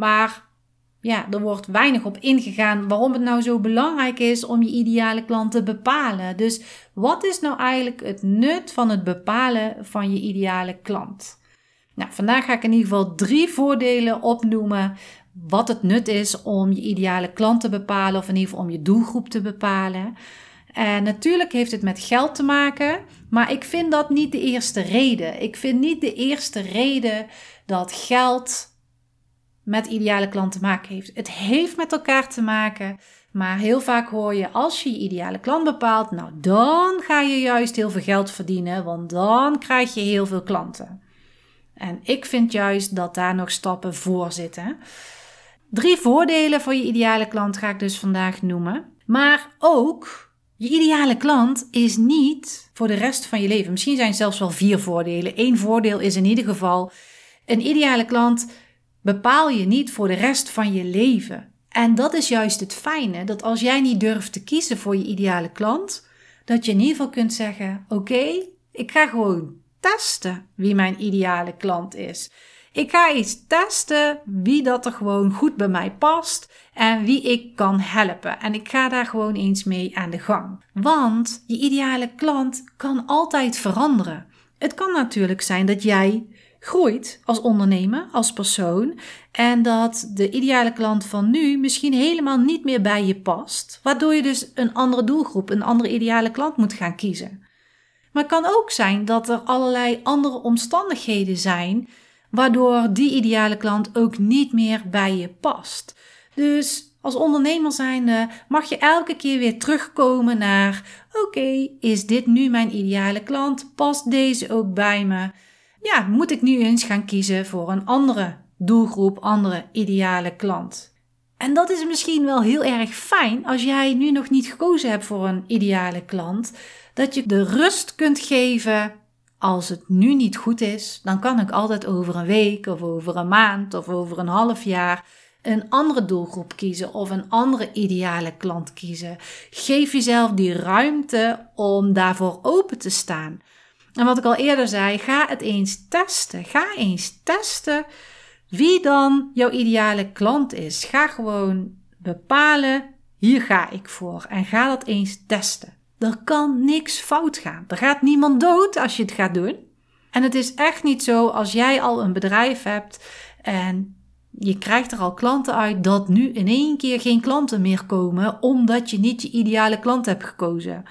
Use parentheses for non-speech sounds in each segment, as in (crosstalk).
Maar ja, er wordt weinig op ingegaan waarom het nou zo belangrijk is om je ideale klant te bepalen. Dus wat is nou eigenlijk het nut van het bepalen van je ideale klant? Nou, vandaag ga ik in ieder geval drie voordelen opnoemen wat het nut is om je ideale klant te bepalen of in ieder geval om je doelgroep te bepalen. En natuurlijk heeft het met geld te maken, maar ik vind dat niet de eerste reden. Ik vind niet de eerste reden dat geld met ideale klant te maken heeft. Het heeft met elkaar te maken, maar heel vaak hoor je als je je ideale klant bepaalt, nou dan ga je juist heel veel geld verdienen, want dan krijg je heel veel klanten. En ik vind juist dat daar nog stappen voor zitten. Drie voordelen voor je ideale klant ga ik dus vandaag noemen. Maar ook, je ideale klant is niet voor de rest van je leven. Misschien zijn zelfs wel vier voordelen. Eén voordeel is in ieder geval, een ideale klant bepaal je niet voor de rest van je leven. En dat is juist het fijne, dat als jij niet durft te kiezen voor je ideale klant, dat je in ieder geval kunt zeggen: Oké, ik ga gewoon testen wie mijn ideale klant is. Ik ga eens testen wie dat er gewoon goed bij mij past en wie ik kan helpen. En ik ga daar gewoon eens mee aan de gang. Want je ideale klant kan altijd veranderen. Het kan natuurlijk zijn dat jij groeit als ondernemer, als persoon. En dat de ideale klant van nu misschien helemaal niet meer bij je past. Waardoor je dus een andere doelgroep, een andere ideale klant moet gaan kiezen. Maar het kan ook zijn dat er allerlei andere omstandigheden zijn. Waardoor die ideale klant ook niet meer bij je past. Dus als ondernemer zijnde mag je elke keer weer terugkomen naar: oké, is dit nu mijn ideale klant? Past deze ook bij me? Ja, moet ik nu eens gaan kiezen voor een andere doelgroep, andere ideale klant. En dat is misschien wel heel erg fijn als jij nu nog niet gekozen hebt voor een ideale klant, dat je de rust kunt geven. Als het nu niet goed is, dan kan ik altijd over een week of over een maand of over een half jaar een andere doelgroep kiezen of een andere ideale klant kiezen. Geef jezelf die ruimte om daarvoor open te staan. En wat ik al eerder zei, ga het eens testen. Ga eens testen wie dan jouw ideale klant is. Ga gewoon bepalen, hier ga ik voor. En ga dat eens testen. Er kan niks fout gaan. Er gaat niemand dood als je het gaat doen. En het is echt niet zo als jij al een bedrijf hebt en je krijgt er al klanten uit dat nu in één keer geen klanten meer komen omdat je niet je ideale klant hebt gekozen.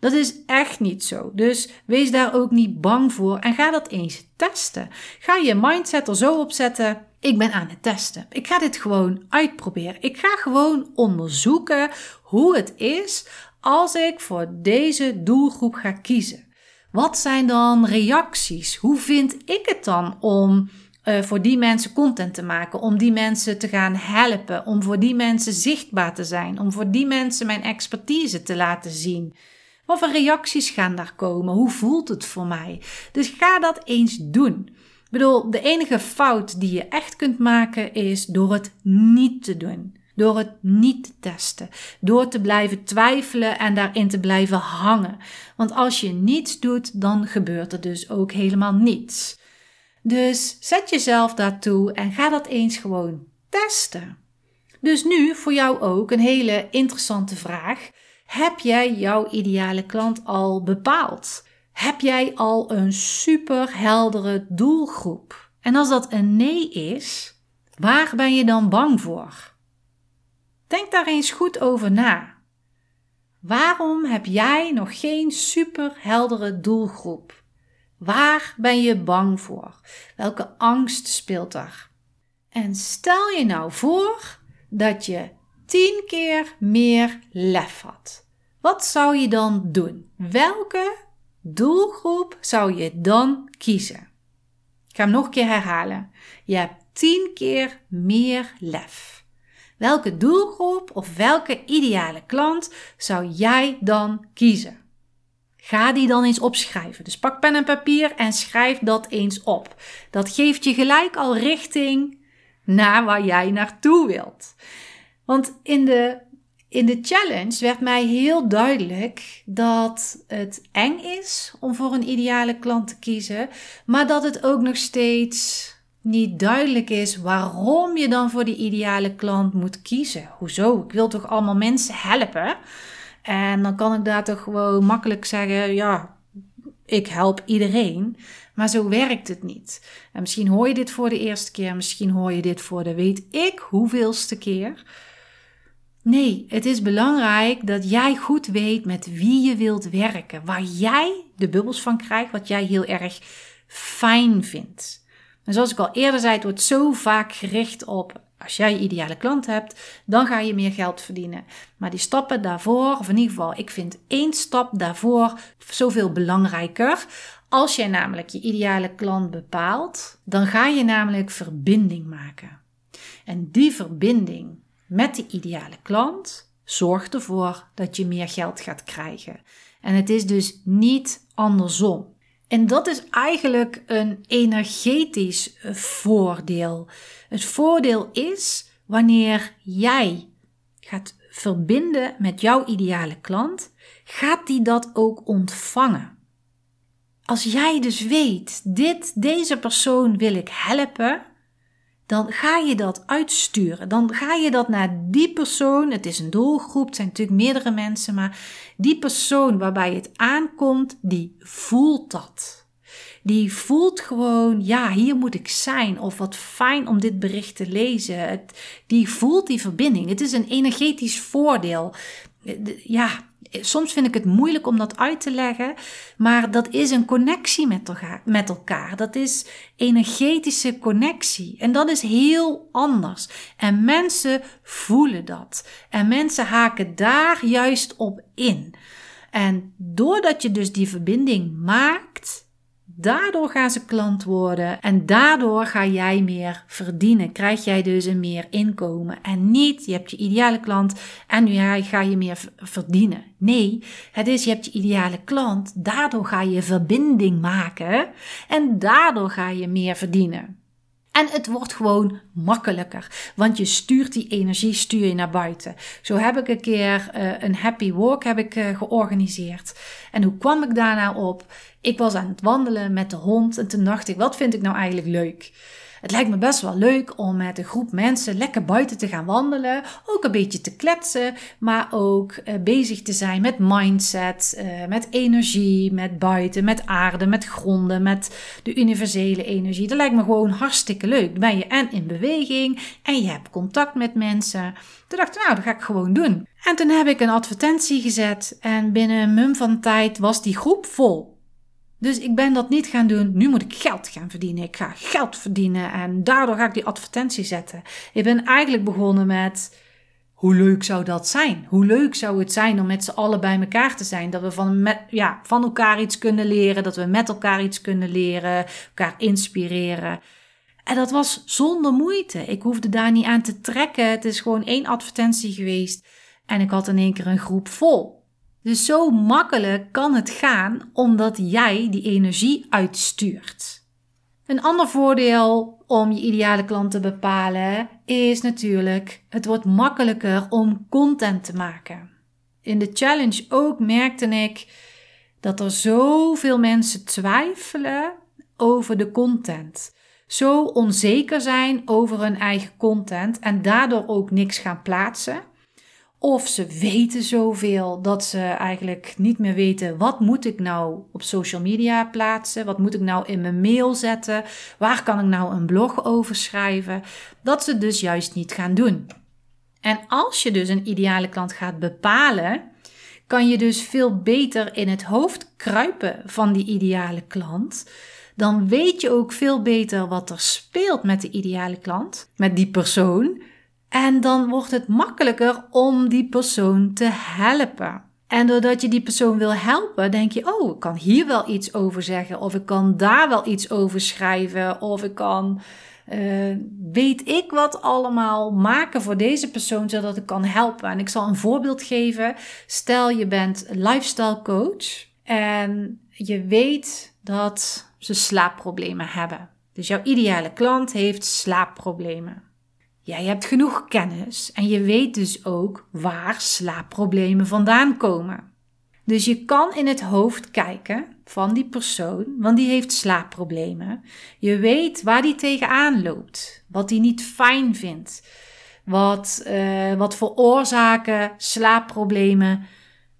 Dat is echt niet zo. Dus wees daar ook niet bang voor en ga dat eens testen. Ga je mindset er zo op zetten. Ik ben aan het testen. Ik ga dit gewoon uitproberen. Ik ga gewoon onderzoeken hoe het is als ik voor deze doelgroep ga kiezen. Wat zijn dan reacties? Hoe vind ik het dan om uh, voor die mensen content te maken, om die mensen te gaan helpen, om voor die mensen zichtbaar te zijn, om voor die mensen mijn expertise te laten zien? Wat voor reacties gaan daar komen? Hoe voelt het voor mij? Dus ga dat eens doen. Ik bedoel, de enige fout die je echt kunt maken is door het niet te doen. Door het niet te testen. Door te blijven twijfelen en daarin te blijven hangen. Want als je niets doet, dan gebeurt er dus ook helemaal niets. Dus zet jezelf daartoe en ga dat eens gewoon testen. Dus nu voor jou ook een hele interessante vraag. Heb jij jouw ideale klant al bepaald? Heb jij al een super heldere doelgroep? En als dat een nee is, waar ben je dan bang voor? Denk daar eens goed over na. Waarom heb jij nog geen super heldere doelgroep? Waar ben je bang voor? Welke angst speelt er? En stel je nou voor dat je tien keer meer lef had. Wat zou je dan doen? Welke doelgroep zou je dan kiezen? Ik ga hem nog een keer herhalen. Je hebt tien keer meer lef. Welke doelgroep of welke ideale klant zou jij dan kiezen? Ga die dan eens opschrijven. Dus pak pen en papier en schrijf dat eens op. Dat geeft je gelijk al richting naar waar jij naartoe wilt. Want in de, in de challenge werd mij heel duidelijk dat het eng is om voor een ideale klant te kiezen, maar dat het ook nog steeds niet duidelijk is waarom je dan voor die ideale klant moet kiezen. Hoezo? Ik wil toch allemaal mensen helpen? En dan kan ik daar toch gewoon makkelijk zeggen: ja, ik help iedereen. Maar zo werkt het niet. En misschien hoor je dit voor de eerste keer, misschien hoor je dit voor de weet ik hoeveelste keer. Nee, het is belangrijk dat jij goed weet met wie je wilt werken, waar jij de bubbels van krijgt, wat jij heel erg fijn vindt. En zoals ik al eerder zei, het wordt zo vaak gericht op als jij je ideale klant hebt, dan ga je meer geld verdienen. Maar die stappen daarvoor, of in ieder geval, ik vind één stap daarvoor zoveel belangrijker. Als jij namelijk je ideale klant bepaalt, dan ga je namelijk verbinding maken. En die verbinding met die ideale klant zorgt ervoor dat je meer geld gaat krijgen. En het is dus niet andersom. En dat is eigenlijk een energetisch voordeel. Het voordeel is wanneer jij gaat verbinden met jouw ideale klant, gaat die dat ook ontvangen. Als jij dus weet, dit, deze persoon wil ik helpen, dan ga je dat uitsturen. Dan ga je dat naar die persoon. Het is een doelgroep, het zijn natuurlijk meerdere mensen, maar die persoon waarbij het aankomt, die voelt dat. Die voelt gewoon, ja, hier moet ik zijn. Of wat fijn om dit bericht te lezen. Het, die voelt die verbinding. Het is een energetisch voordeel. Ja, soms vind ik het moeilijk om dat uit te leggen, maar dat is een connectie. Met elkaar. Dat is energetische connectie. En dat is heel anders. En mensen voelen dat. En mensen haken daar juist op in. En doordat je dus die verbinding maakt, Daardoor gaan ze klant worden en daardoor ga jij meer verdienen. Krijg jij dus een meer inkomen. En niet, je hebt je ideale klant en nu ga je meer verdienen. Nee, het is, je hebt je ideale klant, daardoor ga je verbinding maken en daardoor ga je meer verdienen. En het wordt gewoon makkelijker, want je stuurt die energie stuur je naar buiten. Zo heb ik een keer uh, een happy walk heb ik, uh, georganiseerd. En hoe kwam ik daarna op? Ik was aan het wandelen met de hond en toen dacht ik, wat vind ik nou eigenlijk leuk? Het lijkt me best wel leuk om met een groep mensen lekker buiten te gaan wandelen. Ook een beetje te kletsen, maar ook uh, bezig te zijn met mindset, uh, met energie, met buiten, met aarde, met gronden, met de universele energie. Dat lijkt me gewoon hartstikke leuk. Dan ben je en in beweging en je hebt contact met mensen. Toen dacht ik, nou, dat ga ik gewoon doen. En toen heb ik een advertentie gezet en binnen een mum van tijd was die groep vol. Dus ik ben dat niet gaan doen. Nu moet ik geld gaan verdienen. Ik ga geld verdienen en daardoor ga ik die advertentie zetten. Ik ben eigenlijk begonnen met hoe leuk zou dat zijn? Hoe leuk zou het zijn om met z'n allen bij elkaar te zijn? Dat we van, ja, van elkaar iets kunnen leren, dat we met elkaar iets kunnen leren, elkaar inspireren. En dat was zonder moeite. Ik hoefde daar niet aan te trekken. Het is gewoon één advertentie geweest en ik had in één keer een groep vol. Dus zo makkelijk kan het gaan omdat jij die energie uitstuurt. Een ander voordeel om je ideale klant te bepalen is natuurlijk, het wordt makkelijker om content te maken. In de challenge ook merkte ik dat er zoveel mensen twijfelen over de content. Zo onzeker zijn over hun eigen content en daardoor ook niks gaan plaatsen. Of ze weten zoveel dat ze eigenlijk niet meer weten wat moet ik nou op social media plaatsen? Wat moet ik nou in mijn mail zetten? Waar kan ik nou een blog over schrijven? Dat ze dus juist niet gaan doen. En als je dus een ideale klant gaat bepalen, kan je dus veel beter in het hoofd kruipen van die ideale klant. Dan weet je ook veel beter wat er speelt met de ideale klant, met die persoon. En dan wordt het makkelijker om die persoon te helpen. En doordat je die persoon wil helpen, denk je: oh, ik kan hier wel iets over zeggen, of ik kan daar wel iets over schrijven, of ik kan, uh, weet ik wat allemaal maken voor deze persoon, zodat ik kan helpen. En ik zal een voorbeeld geven. Stel je bent lifestyle coach en je weet dat ze slaapproblemen hebben. Dus jouw ideale klant heeft slaapproblemen. Jij hebt genoeg kennis en je weet dus ook waar slaapproblemen vandaan komen. Dus je kan in het hoofd kijken van die persoon, want die heeft slaapproblemen. Je weet waar die tegenaan loopt, wat hij niet fijn vindt, wat, uh, wat voor oorzaken slaapproblemen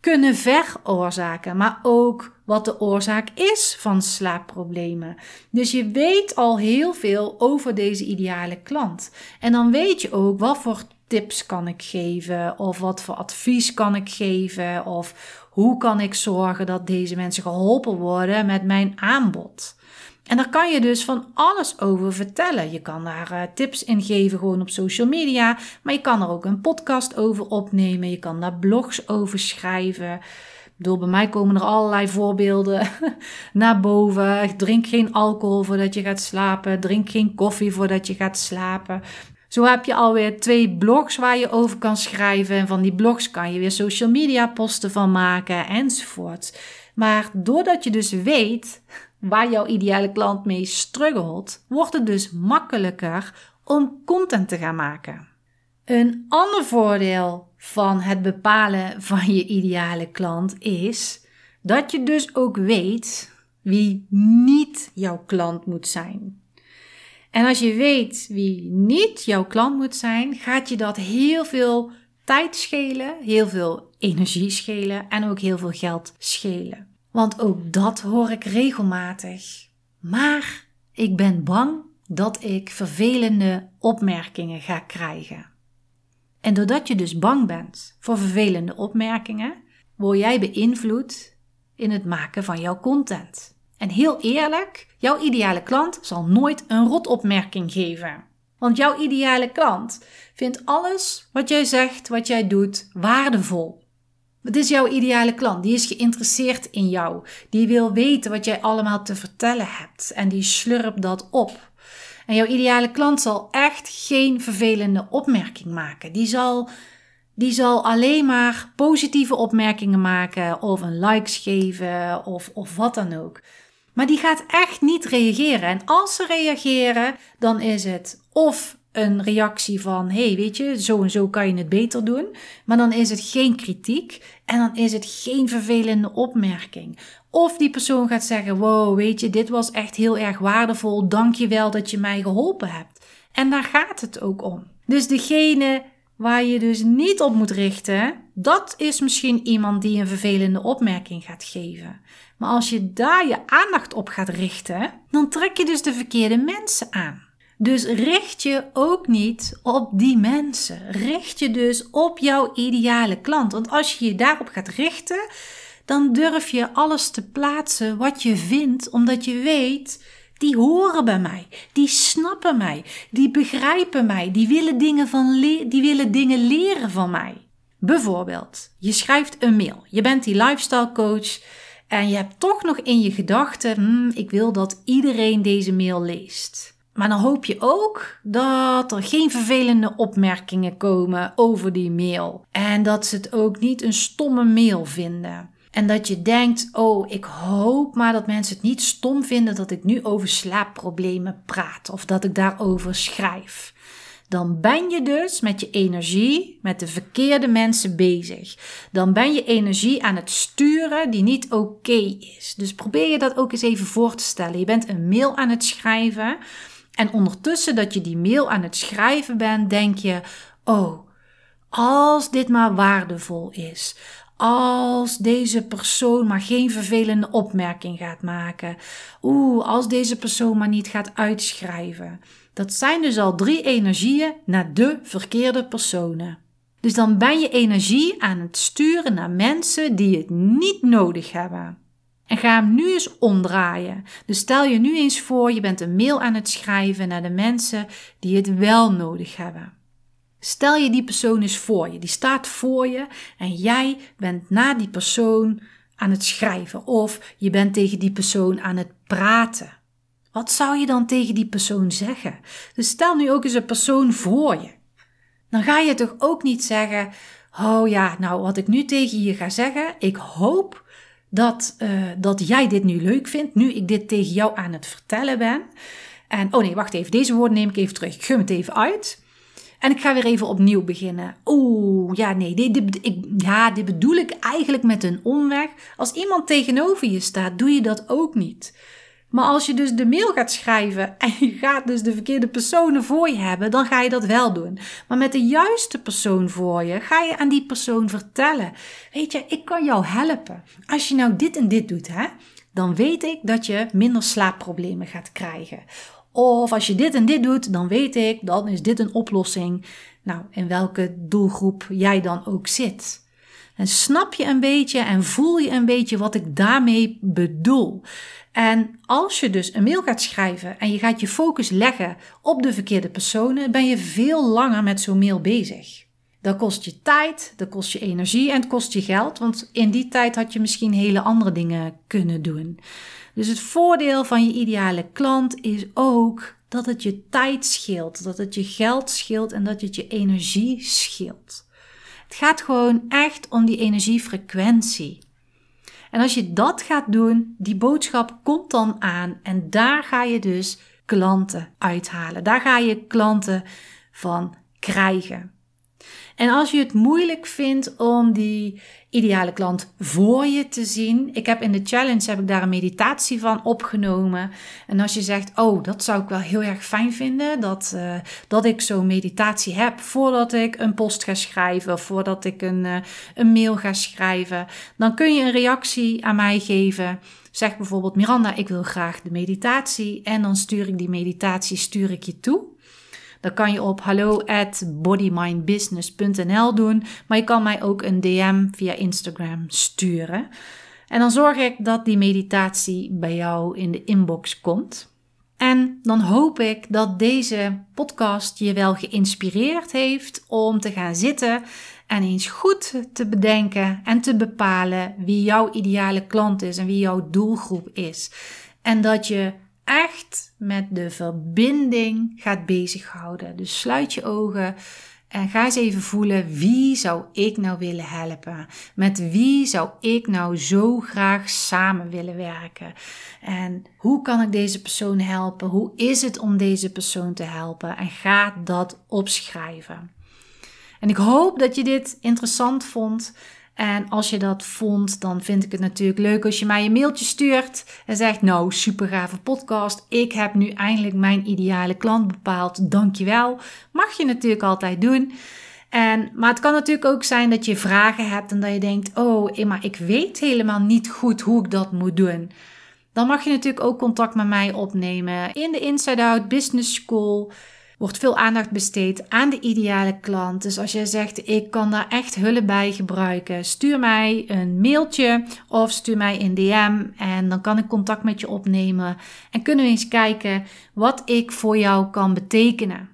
kunnen veroorzaken, maar ook wat de oorzaak is van slaapproblemen. Dus je weet al heel veel over deze ideale klant. En dan weet je ook wat voor tips kan ik geven of wat voor advies kan ik geven of hoe kan ik zorgen dat deze mensen geholpen worden met mijn aanbod. En daar kan je dus van alles over vertellen. Je kan daar uh, tips in geven gewoon op social media, maar je kan er ook een podcast over opnemen. Je kan daar blogs over schrijven. Bedoel, bij mij komen er allerlei voorbeelden (laughs) naar boven. Drink geen alcohol voordat je gaat slapen. Drink geen koffie voordat je gaat slapen. Zo heb je alweer twee blogs waar je over kan schrijven. En van die blogs kan je weer social media posten van maken enzovoort. Maar doordat je dus weet waar jouw ideale klant mee struggelt, wordt het dus makkelijker om content te gaan maken. Een ander voordeel van het bepalen van je ideale klant is dat je dus ook weet wie niet jouw klant moet zijn. En als je weet wie niet jouw klant moet zijn, gaat je dat heel veel tijd schelen, heel veel energie schelen en ook heel veel geld schelen. Want ook dat hoor ik regelmatig. Maar ik ben bang dat ik vervelende opmerkingen ga krijgen. En doordat je dus bang bent voor vervelende opmerkingen, word jij beïnvloed in het maken van jouw content. En heel eerlijk, jouw ideale klant zal nooit een rotopmerking geven. Want jouw ideale klant vindt alles wat jij zegt, wat jij doet, waardevol. Wat is jouw ideale klant? Die is geïnteresseerd in jou. Die wil weten wat jij allemaal te vertellen hebt. En die slurpt dat op. Jouw ideale klant zal echt geen vervelende opmerking maken. Die zal, die zal alleen maar positieve opmerkingen maken. Of een likes geven. Of, of wat dan ook. Maar die gaat echt niet reageren. En als ze reageren, dan is het of een reactie van: hey, weet je, zo en zo kan je het beter doen. Maar dan is het geen kritiek en dan is het geen vervelende opmerking. Of die persoon gaat zeggen: wow, weet je, dit was echt heel erg waardevol. Dank je wel dat je mij geholpen hebt. En daar gaat het ook om. Dus degene waar je dus niet op moet richten, dat is misschien iemand die een vervelende opmerking gaat geven. Maar als je daar je aandacht op gaat richten, dan trek je dus de verkeerde mensen aan. Dus richt je ook niet op die mensen. Richt je dus op jouw ideale klant. Want als je je daarop gaat richten, dan durf je alles te plaatsen wat je vindt, omdat je weet, die horen bij mij, die snappen mij, die begrijpen mij, die willen dingen, van die willen dingen leren van mij. Bijvoorbeeld, je schrijft een mail. Je bent die lifestyle coach en je hebt toch nog in je gedachten: hmm, ik wil dat iedereen deze mail leest. Maar dan hoop je ook dat er geen vervelende opmerkingen komen over die mail. En dat ze het ook niet een stomme mail vinden. En dat je denkt: oh, ik hoop maar dat mensen het niet stom vinden dat ik nu over slaapproblemen praat of dat ik daarover schrijf. Dan ben je dus met je energie met de verkeerde mensen bezig. Dan ben je energie aan het sturen die niet oké is. Dus probeer je dat ook eens even voor te stellen. Je bent een mail aan het schrijven. En ondertussen dat je die mail aan het schrijven bent, denk je: Oh, als dit maar waardevol is. Als deze persoon maar geen vervelende opmerking gaat maken. Oeh, als deze persoon maar niet gaat uitschrijven. Dat zijn dus al drie energieën naar de verkeerde personen. Dus dan ben je energie aan het sturen naar mensen die het niet nodig hebben. En ga hem nu eens omdraaien. Dus stel je nu eens voor, je bent een mail aan het schrijven naar de mensen die het wel nodig hebben. Stel je die persoon eens voor je, die staat voor je en jij bent naar die persoon aan het schrijven of je bent tegen die persoon aan het praten. Wat zou je dan tegen die persoon zeggen? Dus stel nu ook eens een persoon voor je. Dan ga je toch ook niet zeggen: Oh ja, nou wat ik nu tegen je ga zeggen, ik hoop dat, uh, dat jij dit nu leuk vindt, nu ik dit tegen jou aan het vertellen ben. En oh nee, wacht even, deze woorden neem ik even terug. Ik gum het even uit. En ik ga weer even opnieuw beginnen. Oeh, ja, nee, dit, ik, ja, dit bedoel ik eigenlijk met een omweg. Als iemand tegenover je staat, doe je dat ook niet. Maar als je dus de mail gaat schrijven en je gaat dus de verkeerde personen voor je hebben, dan ga je dat wel doen. Maar met de juiste persoon voor je, ga je aan die persoon vertellen: Weet je, ik kan jou helpen. Als je nou dit en dit doet, hè, dan weet ik dat je minder slaapproblemen gaat krijgen. Of als je dit en dit doet, dan weet ik, dan is dit een oplossing. Nou, in welke doelgroep jij dan ook zit. En snap je een beetje en voel je een beetje wat ik daarmee bedoel. En als je dus een mail gaat schrijven en je gaat je focus leggen op de verkeerde personen, ben je veel langer met zo'n mail bezig. Dat kost je tijd, dat kost je energie en het kost je geld, want in die tijd had je misschien hele andere dingen kunnen doen. Dus het voordeel van je ideale klant is ook dat het je tijd scheelt, dat het je geld scheelt en dat het je energie scheelt. Het gaat gewoon echt om die energiefrequentie. En als je dat gaat doen, die boodschap komt dan aan en daar ga je dus klanten uithalen. Daar ga je klanten van krijgen. En als je het moeilijk vindt om die ideale klant voor je te zien. Ik heb in de challenge heb ik daar een meditatie van opgenomen. En als je zegt, oh, dat zou ik wel heel erg fijn vinden, dat, uh, dat ik zo'n meditatie heb voordat ik een post ga schrijven of voordat ik een, uh, een mail ga schrijven, dan kun je een reactie aan mij geven. Zeg bijvoorbeeld, Miranda, ik wil graag de meditatie. En dan stuur ik die meditatie, stuur ik je toe. Dan kan je op hallo at bodymindbusiness.nl doen. Maar je kan mij ook een DM via Instagram sturen. En dan zorg ik dat die meditatie bij jou in de inbox komt. En dan hoop ik dat deze podcast je wel geïnspireerd heeft om te gaan zitten en eens goed te bedenken en te bepalen wie jouw ideale klant is en wie jouw doelgroep is. En dat je echt met de verbinding gaat bezighouden. Dus sluit je ogen en ga eens even voelen wie zou ik nou willen helpen? Met wie zou ik nou zo graag samen willen werken? En hoe kan ik deze persoon helpen? Hoe is het om deze persoon te helpen? En ga dat opschrijven. En ik hoop dat je dit interessant vond. En als je dat vond, dan vind ik het natuurlijk leuk als je mij een mailtje stuurt en zegt: Nou, super gave podcast. Ik heb nu eindelijk mijn ideale klant bepaald. Dankjewel. Mag je natuurlijk altijd doen. En, maar het kan natuurlijk ook zijn dat je vragen hebt en dat je denkt: Oh, maar ik weet helemaal niet goed hoe ik dat moet doen. Dan mag je natuurlijk ook contact met mij opnemen in de Inside Out Business School wordt veel aandacht besteed aan de ideale klant. Dus als jij zegt, ik kan daar echt hulp bij gebruiken, stuur mij een mailtje of stuur mij een DM en dan kan ik contact met je opnemen en kunnen we eens kijken wat ik voor jou kan betekenen.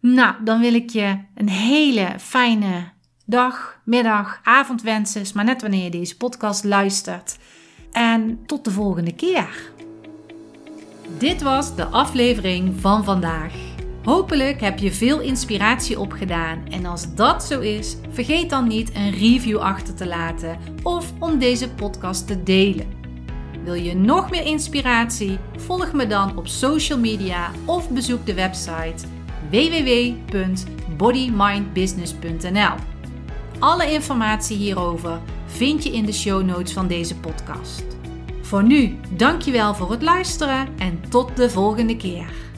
Nou, dan wil ik je een hele fijne dag, middag, avond wensen, maar net wanneer je deze podcast luistert. En tot de volgende keer. Dit was de aflevering van vandaag. Hopelijk heb je veel inspiratie opgedaan en als dat zo is, vergeet dan niet een review achter te laten of om deze podcast te delen. Wil je nog meer inspiratie? Volg me dan op social media of bezoek de website www.bodymindbusiness.nl. Alle informatie hierover vind je in de show notes van deze podcast. Voor nu, dankjewel voor het luisteren en tot de volgende keer.